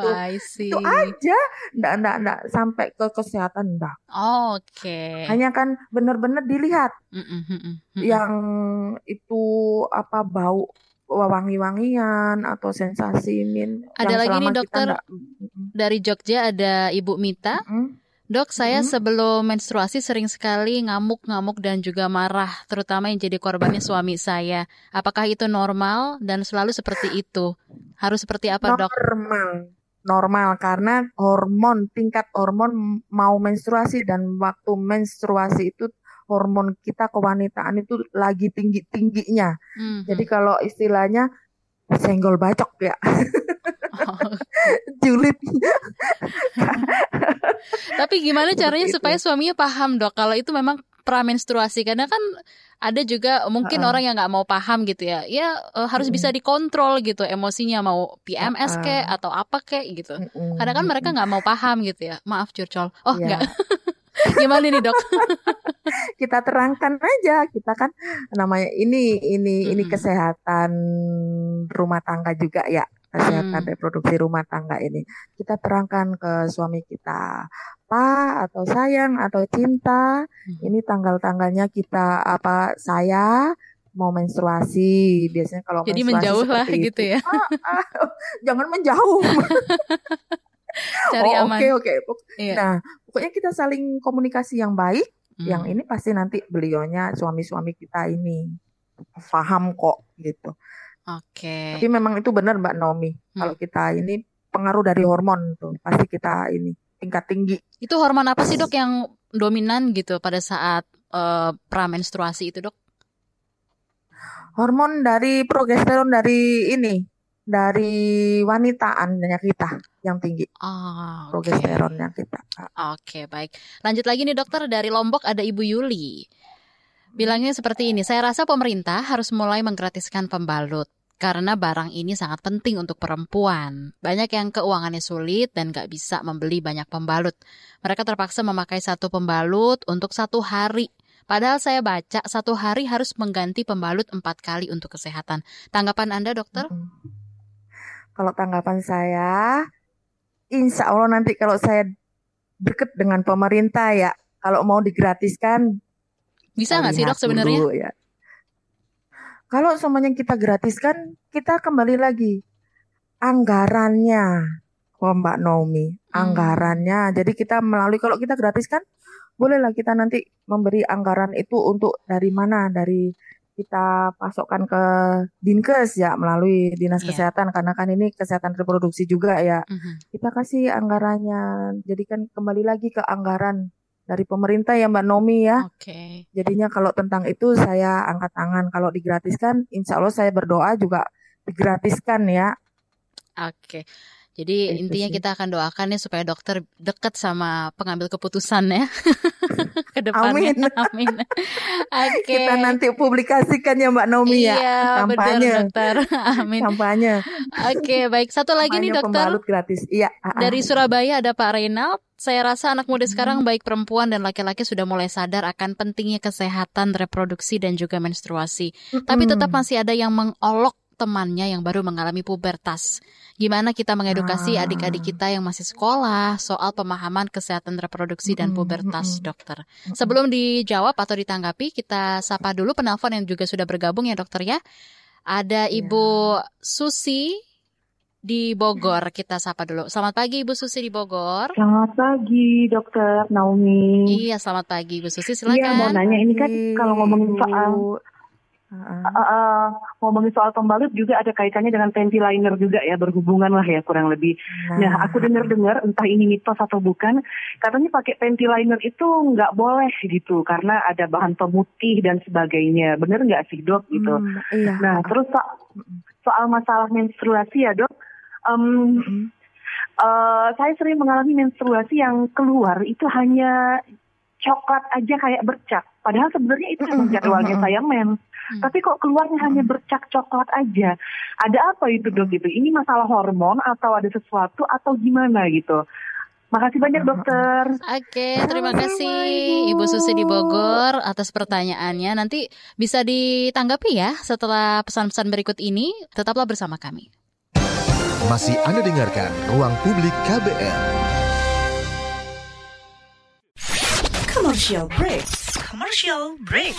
I see. Itu aja enggak enggak enggak sampai ke kesehatan enggak. Oke. Hanya kan benar-benar dilihat mm-mm, mm-mm. yang itu apa bau wangi-wangian atau sensasi min Ada lagi nih, dokter. Mm-mm. Dari Jogja ada Ibu Mita. Mm-mm. Dok, saya Mhm. sebelum menstruasi sering sekali ngamuk-ngamuk dan juga marah, terutama yang jadi korbannya suami saya. Apakah itu normal dan selalu seperti itu? Harus seperti apa, Dok? normal normal karena hormon tingkat hormon mau menstruasi dan waktu menstruasi itu hormon kita kewanitaan itu lagi tinggi tingginya Mhm. jadi kalau istilahnya senggol bacok ya Oh. julid Tapi gimana caranya Seperti supaya suaminya paham, Dok? Kalau itu memang pramenstruasi, karena kan ada juga mungkin Ha-ha. orang yang nggak mau paham gitu ya. Ya eh, harus Mm-mm. bisa dikontrol gitu emosinya mau PMS Ha-ha. kek atau apa kek gitu. Mm-mm, Kadang kan mereka mm-mm. nggak mau paham gitu ya. Maaf curcol. Oh Iya. enggak. Gimana nih dok? kita terangkan aja kita kan namanya ini ini ini Mm-mm. kesehatan rumah tangga juga ya kesehatan Mm. reproduksi rumah tangga ini kita terangkan ke suami kita pak atau sayang atau cinta Mhm. ini tanggal-tanggalnya kita apa saya mau menstruasi biasanya kalau Jadi menstruasi menjauh lah gitu itu. ya. Ah, ah, jangan menjauh Cari oh, aman. oke oke Pok- Iya. nah pokoknya kita saling komunikasi yang baik Hmm. yang ini pasti nanti beliaunya suami-suami kita ini paham kok gitu. Oke. Tapi memang itu benar Mbak Naomi. Hmm. Kalau kita ini pengaruh dari hormon tuh pasti kita ini tingkat tinggi. Itu hormon apa sih dok yang dominan gitu pada saat eh, pramenstruasi itu dok? Hormon dari progesteron dari ini dari wanitaan kita yang tinggi. Oh, progesteronnya okay. kita. Oke, okay, baik. Lanjut lagi nih dokter dari Lombok ada Ibu Yuli. Bilangnya seperti ini, saya rasa pemerintah harus mulai menggratiskan pembalut karena barang ini sangat penting untuk perempuan. Banyak yang keuangannya sulit dan gak bisa membeli banyak pembalut. Mereka terpaksa memakai satu pembalut untuk satu hari. Padahal saya baca satu hari harus mengganti pembalut empat kali untuk kesehatan. Tanggapan Anda dokter? Hmm. Kalau tanggapan saya, insya Allah nanti kalau saya deket dengan pemerintah ya, kalau mau digratiskan, bisa nggak sih dok sebenarnya? Ya. Kalau semuanya kita gratiskan, kita kembali lagi anggarannya, oh Mbak Naomi, hmm. anggarannya. Jadi kita melalui kalau kita gratiskan, bolehlah kita nanti memberi anggaran itu untuk dari mana, dari kita pasokkan ke dinkes ya melalui dinas yeah. kesehatan karena kan ini kesehatan reproduksi juga ya mm-hmm. kita kasih anggarannya jadikan kembali lagi ke anggaran dari pemerintah ya Mbak Nomi ya okay. jadinya kalau tentang itu saya angkat tangan kalau digratiskan Insya Allah saya berdoa juga digratiskan ya oke okay. Jadi itu intinya sih. kita akan doakan ya supaya dokter dekat sama pengambil keputusan ya ke depannya. Amin. Amin. Oke. Okay. Kita nanti publikasikan ya Mbak Nomi ya. Iya, kampanye. Betul, dokter. Amin. Kampanye. Oke, okay, baik. Satu lagi nih dokter. gratis. Iya. Dari Surabaya ada Pak Reynald. Saya rasa anak muda sekarang baik perempuan dan laki-laki sudah mulai sadar akan pentingnya kesehatan reproduksi dan juga menstruasi. Hmm. Tapi tetap masih ada yang mengolok temannya yang baru mengalami pubertas. Gimana kita mengedukasi ah. adik-adik kita yang masih sekolah soal pemahaman kesehatan reproduksi dan pubertas, dokter. Sebelum dijawab atau ditanggapi, kita sapa dulu penelpon yang juga sudah bergabung ya, dokter ya. Ada iya. Ibu Susi di Bogor. Kita sapa dulu. Selamat pagi Ibu Susi di Bogor. Selamat pagi Dokter Naomi. Iya, selamat pagi Ibu Susi. Silakan. Iya, mau nanya ini kan kalau ngomongin soal Uh, uh, ngomongin soal pembalut juga ada kaitannya dengan panty liner juga ya berhubungan lah ya kurang lebih. Nah, nah aku dengar-dengar entah ini mitos atau bukan, katanya pakai panty liner itu nggak boleh gitu karena ada bahan pemutih dan sebagainya. Bener nggak sih dok gitu? Hmm, iya. Nah terus so soal masalah menstruasi ya dok, um, hmm. uh, saya sering mengalami menstruasi yang keluar itu hanya coklat aja kayak bercak. Padahal sebenarnya itu memang jadwalnya saya mens. Hmm. Tapi kok keluarnya hanya bercak coklat aja. Ada apa itu dok gitu? Ini masalah hormon atau ada sesuatu atau gimana gitu? Makasih banyak dokter. Oke, terima kasih Ibu Susi di Bogor atas pertanyaannya. Nanti bisa ditanggapi ya setelah pesan-pesan berikut ini. Tetaplah bersama kami. Masih Anda dengarkan Ruang Publik KBR. Commercial break. Commercial break.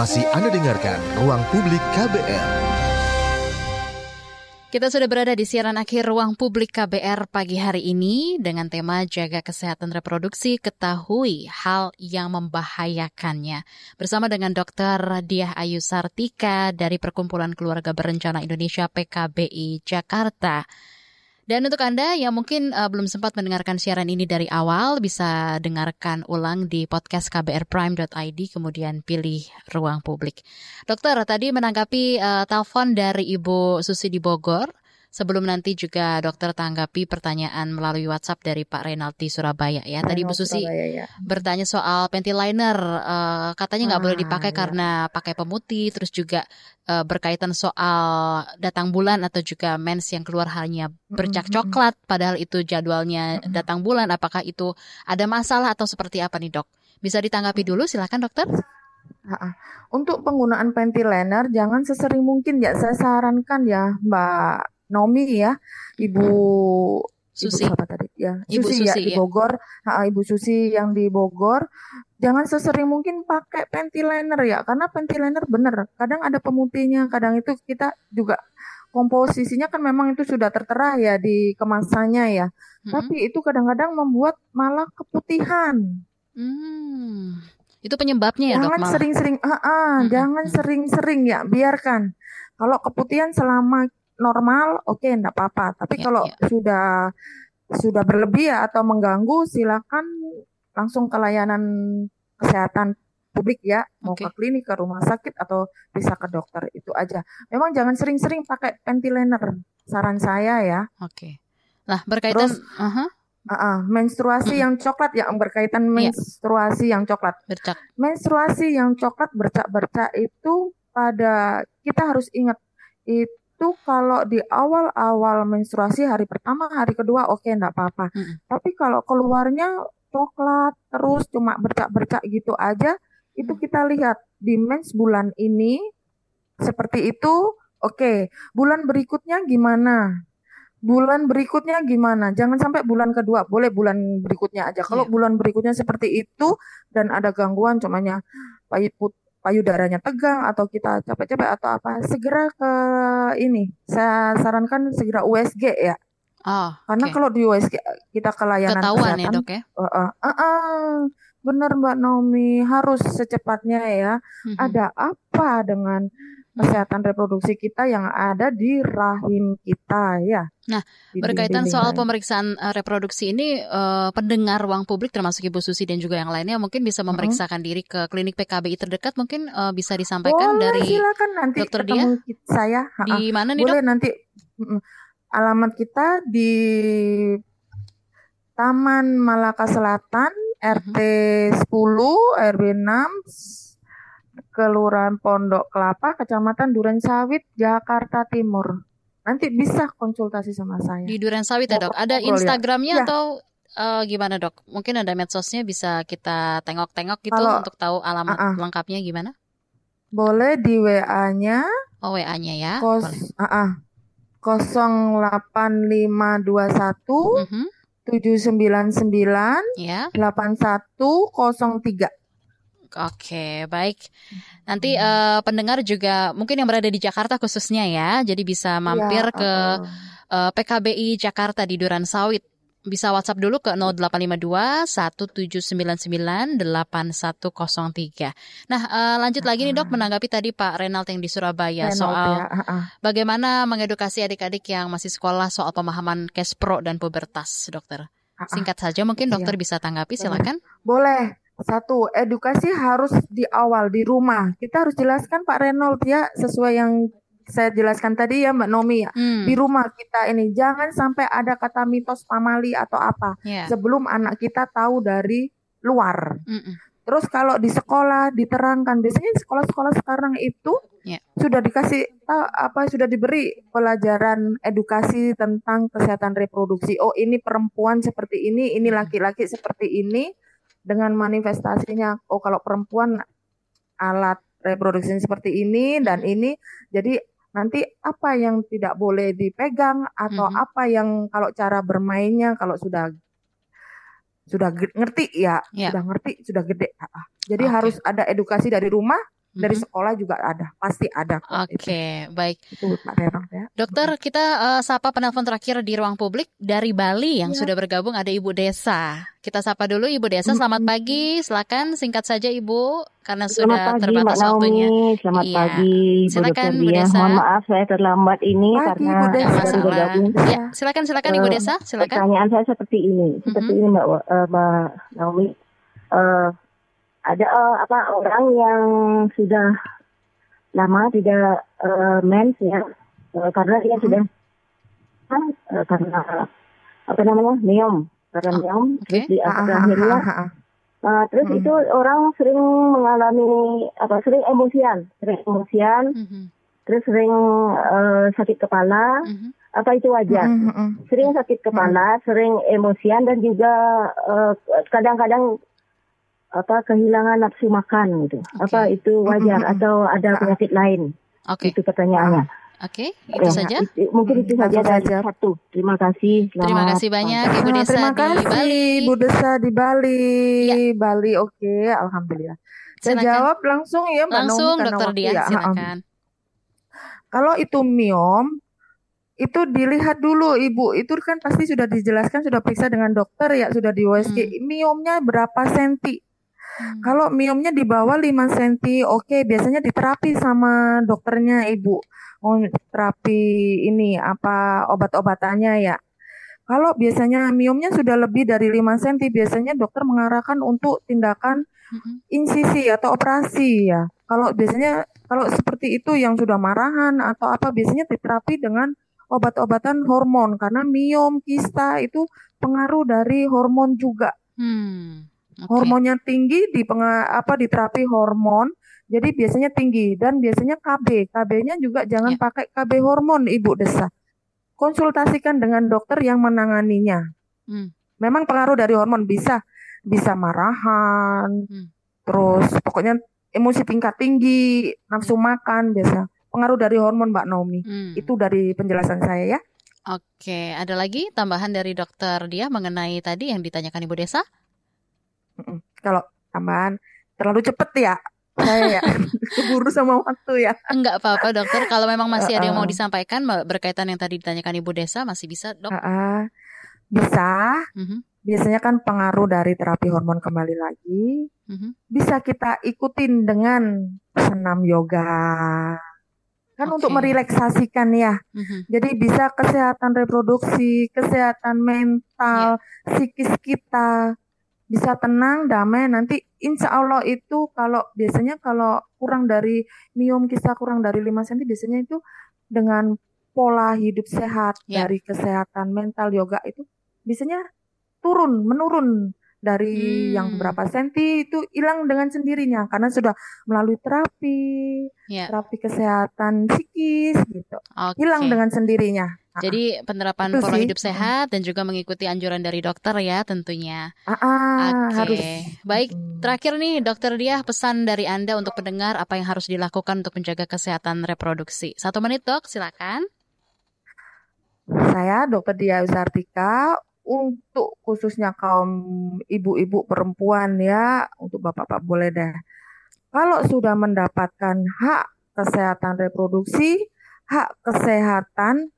Masih Anda dengarkan Ruang Publik KBR. Kita sudah berada di siaran akhir Ruang Publik KBR pagi hari ini dengan tema Jaga Kesehatan Reproduksi, Ketahui Hal yang Membahayakannya. Bersama dengan Dr. Diah Ayu Sartika dari Perkumpulan Keluarga Berencana Indonesia PKBI Jakarta. Dan untuk Anda yang mungkin uh, belum sempat mendengarkan siaran ini dari awal, bisa dengarkan ulang di podcast kbrprime.id, kemudian pilih ruang publik. Dokter, tadi menanggapi uh, telepon dari Ibu Susi di Bogor, Sebelum nanti juga dokter tanggapi pertanyaan melalui WhatsApp dari Pak Renaldi Surabaya ya. Tadi Bu Susi Surabaya, ya. bertanya soal pentiliner, uh, katanya nggak boleh Ah, dipakai ya. karena pakai pemutih, terus juga uh, berkaitan soal datang bulan atau juga mens yang keluar hanya bercak coklat, padahal itu jadwalnya datang bulan. Apakah itu ada masalah atau seperti apa nih dok? Bisa ditanggapi dulu, silakan dokter. Untuk penggunaan pentiliner jangan sesering mungkin ya saya sarankan ya Mbak Nomi ya, Ibu Susi. Ibu siapa tadi? Ya, Ibu Susi, ya Susi, di ya. Bogor. Ha, Ibu Susi yang di Bogor. Jangan sesering mungkin pakai pentiliner ya, karena pentiliner bener. Kadang ada pemutihnya, kadang itu kita juga komposisinya kan memang itu sudah tertera ya di kemasannya ya. Mm-mm. Tapi itu kadang-kadang membuat malah keputihan. Hmm, itu penyebabnya ya dok Jangan sering-sering, ah, ah, Mm-mm, jangan mm. sering-sering ya, biarkan. Kalau keputihan selama normal, oke, enggak apa-apa. Tapi Ya, kalau ya. sudah sudah berlebih ya atau mengganggu, silakan langsung ke layanan kesehatan publik ya, mau Oke. ke klinik, ke rumah sakit atau bisa ke dokter itu aja. Memang jangan sering-sering pakai pentiliner, saran saya ya. Oke. Nah berkaitan, Terus, Aha, ah, ah, menstruasi Mm-mm. yang coklat ya, berkaitan Iya. menstruasi yang coklat. bercak. menstruasi yang coklat bercak-bercak itu pada kita harus ingat itu kalau di awal-awal menstruasi hari pertama, hari kedua oke enggak apa-apa. Mm-mm. Tapi kalau keluarnya coklat terus cuma bercak-bercak gitu aja, itu Hmm. kita lihat di mens bulan ini seperti itu, oke. Bulan berikutnya gimana? Bulan berikutnya gimana? Jangan sampai bulan kedua, boleh bulan berikutnya aja. Kalau Iya. bulan berikutnya seperti itu dan ada gangguan cumanya payu put- payudaranya tegang atau kita capek-capek atau apa, segera ke ini. Saya sarankan segera USG ya. Oh, Karena oke. kalau di USG kita ke layanan Ketahuan ya kesehatan, dok ya. uh, uh, uh, uh, benar Mbak Naomi, harus secepatnya ya. Mhm. Ada apa dengan kesehatan reproduksi kita yang ada di rahim kita ya? Nah, Di Berkaitan soal rahim. pemeriksaan eh, reproduksi ini, eh, pendengar ruang publik termasuk Ibu Susi dan juga yang lainnya mungkin bisa memeriksakan diri ke klinik PKBI terdekat, mungkin eh, bisa disampaikan Boleh dari silakan nanti dokter ki- saya. ha, ha. di mana nih dok? Boleh nanti mm, alamat kita di Taman Malaka Selatan RT 10 RW 6 Kelurahan Pondok Kelapa Kecamatan Duren Sawit Jakarta Timur. Nanti bisa konsultasi sama saya. Di Duren Sawit ya dok. Ada ya. Instagramnya Ya. atau eh, gimana dok? Mungkin ada medsosnya bisa kita tengok-tengok gitu Kalau- untuk tahu alamat Ah, ah. lengkapnya gimana? Boleh di WA-nya Oh WA-nya ya. kos Boleh. ah, ah, 08521 Mhm, 799 Ya. 8103. Oke, baik. Nanti eh, pendengar juga mungkin yang berada di Jakarta khususnya ya, jadi bisa mampir Iya, ke uh-uh. eh, PKBI Jakarta di Duran Sawit. Bisa WhatsApp dulu ke 0852 1799 8103. Nah, eh, lanjut lagi nih Dok menanggapi tadi Pak Renald yang di Surabaya Renault soal ya, uh-uh. bagaimana mengedukasi adik-adik yang masih sekolah soal pemahaman cash pro dan pubertas, Dokter. Uh-uh. Singkat saja mungkin Iya. Dokter bisa tanggapi silakan. Boleh. Satu, edukasi harus di awal di rumah. Kita harus jelaskan Pak Renault ya sesuai yang saya jelaskan tadi ya Mbak Nomi ya. Hmm, Di rumah kita ini jangan sampai ada kata mitos pamali atau apa ya. sebelum anak kita tahu dari luar. Mm-mm. Terus kalau di sekolah diterangkan, biasanya sekolah-sekolah sekarang itu Ya. sudah dikasih apa sudah diberi pelajaran edukasi tentang kesehatan reproduksi. Oh, ini perempuan seperti ini, ini laki-laki seperti ini dengan manifestasinya. Oh, kalau perempuan alat reproduksi seperti ini dan ini. Jadi nanti apa yang tidak boleh dipegang atau Mhm. apa yang kalau cara bermainnya kalau sudah sudah ge- ngerti ya, Ya. sudah ngerti, sudah gede. Jadi Oke. harus ada edukasi dari rumah, dari sekolah juga ada, pasti ada. itu. Oke, baik. Itu Pak Renang ya. Dokter, kita eh, sapa penelpon terakhir di ruang publik dari Bali yang Iya. sudah bergabung ada Ibu Desa. Kita sapa dulu Ibu Desa. Selamat pagi. Silakan singkat saja Ibu karena Selamat sudah pagi Mbak terbatas Naomi, waktunya. selamat Iya. pagi Bu Silakan, Dokter Bu Dia. Desa. Mohon maaf saya terlambat ini Pagi, karena Bu Desa. Masalah. bergabung. Ya, silakan silakan Ibu Eh, Desa. Silakan. Pertanyaan saya seperti ini, seperti Mhm. ini Mbak eh, Mbak Naomi. Eh, ada eh, apa orang yang sudah lama tidak eh, mens ya, eh, karena dia Mhm. sudah uh, karena apa namanya miom karena Oh, miom oke. terus di Ah, ah, akhirnya ah, ah, ah. uh, terus Hmm. itu orang sering mengalami apa sering emosian sering emosian Mhm, terus sering uh, sakit kepala mhm. apa itu wajar Mm, mm, mm. sering sakit kepala sering emosian dan juga uh, kadang-kadang apa kehilangan nafsu makan gitu Oke. apa itu wajar Mm, mm, mm. atau ada penyakit lain Oke, itu pertanyaannya oke, itu Ya, saja. itu- mungkin itu Hmm, saja dari satu. Terima kasih. Terima Selamat kasih banyak. Ibu Nah, Desa terima di kasih Bali. Bu Desa di Bali. Ya. Bali oke, alhamdulillah. Saya Silakan. jawab langsung ya Mbak Langsung karena Dokter waktu Dia, ya. silakan. Kalau itu miom, itu dilihat dulu Ibu. Itu kan pasti sudah dijelaskan, sudah periksa dengan dokter ya, sudah di USG. Miomnya berapa senti? Hmm. Kalau miomnya di bawah 5 senti, oke, biasanya diterapi sama dokternya Ibu. Oh, terapi ini apa obat-obatannya ya. Kalau biasanya miomnya sudah lebih dari 5 senti, biasanya dokter mengarahkan untuk tindakan Mhm. insisi atau operasi ya. Kalau biasanya kalau seperti itu yang sudah marahan atau apa biasanya diterapi dengan obat-obatan hormon karena miom, kista itu pengaruh dari hormon juga. Hmm, oke. Hormonnya tinggi di apa diterapi hormon. Jadi biasanya tinggi dan biasanya KB. KB-nya juga jangan Ya. pakai KB hormon Ibu Desa. Konsultasikan dengan dokter yang menanganinya. Hmm. Memang pengaruh dari hormon bisa bisa marahan, Hmm. terus pokoknya emosi tingkat tinggi, nafsu makan biasa. Pengaruh dari hormon Mbak Naomi. Hmm. Itu dari penjelasan saya ya. Oke, ada lagi tambahan dari dokter dia mengenai tadi yang ditanyakan Ibu Desa? Kalau tambahan terlalu cepet ya saya ya keburu sama waktu ya. Enggak apa-apa dokter, kalau memang masih ada yang mau disampaikan berkaitan yang tadi ditanyakan Ibu Desa masih bisa dok? Ah, bisa. Mhm, Biasanya kan pengaruh dari terapi hormon kembali lagi. mhm. Bisa kita ikutin dengan senam yoga. Kan untuk Oke. merelaksasikan ya. Mhm. Jadi bisa kesehatan reproduksi, kesehatan mental, psikis kita bisa tenang, damai. Nanti insya Allah itu kalau biasanya kalau kurang dari miom kisah kurang dari 5 cm biasanya itu dengan pola hidup sehat Ya. dari kesehatan mental yoga itu biasanya turun, menurun dari yang Hmm. berapa senti itu hilang dengan sendirinya karena sudah melalui terapi, Ya. terapi kesehatan psikis gitu. Hilang Oke. dengan sendirinya. Ah, Jadi penerapan Itu pola sih. hidup sehat dan juga mengikuti anjuran dari dokter ya tentunya. ah, ah, Oke, harus. baik. Terakhir nih, Dokter Dia, pesan dari Anda untuk pendengar apa yang harus dilakukan untuk menjaga kesehatan reproduksi. Satu menit, dok, silakan. Saya Dr. Dia Usartika untuk khususnya kaum ibu-ibu perempuan ya, untuk bapak-bapak boleh deh. Kalau sudah mendapatkan hak kesehatan reproduksi, hak kesehatan,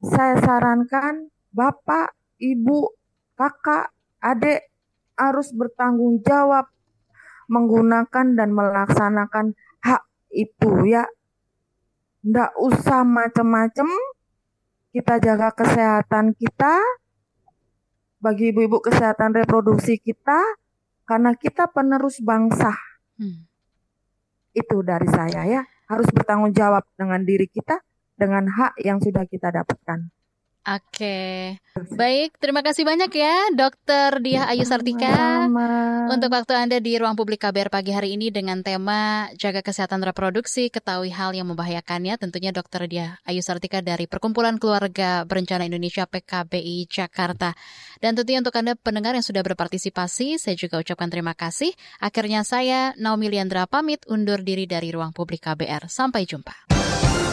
saya sarankan bapak, ibu, kakak, adik harus bertanggung jawab menggunakan dan melaksanakan hak itu ya. Nggak usah macem-macem, kita jaga kesehatan kita, bagi ibu-ibu kesehatan reproduksi kita, karena kita penerus bangsa. Hmm. Itu dari saya ya, harus bertanggung jawab dengan diri kita, dengan hak yang sudah kita dapatkan. Oke, baik. Terima kasih banyak ya, Dokter Dia Ayu Sartika. Sama. Untuk waktu Anda di ruang publik KBR pagi hari ini dengan tema Jaga Kesehatan Reproduksi, ketahui hal yang membahayakannya, tentunya Dokter Dia Ayu Sartika dari Perkumpulan Keluarga Berencana Indonesia PKBI Jakarta. Dan tentunya untuk Anda pendengar yang sudah berpartisipasi, saya juga ucapkan terima kasih. Akhirnya saya, Naomi Liandra, pamit undur diri dari ruang publik KBR. Sampai jumpa.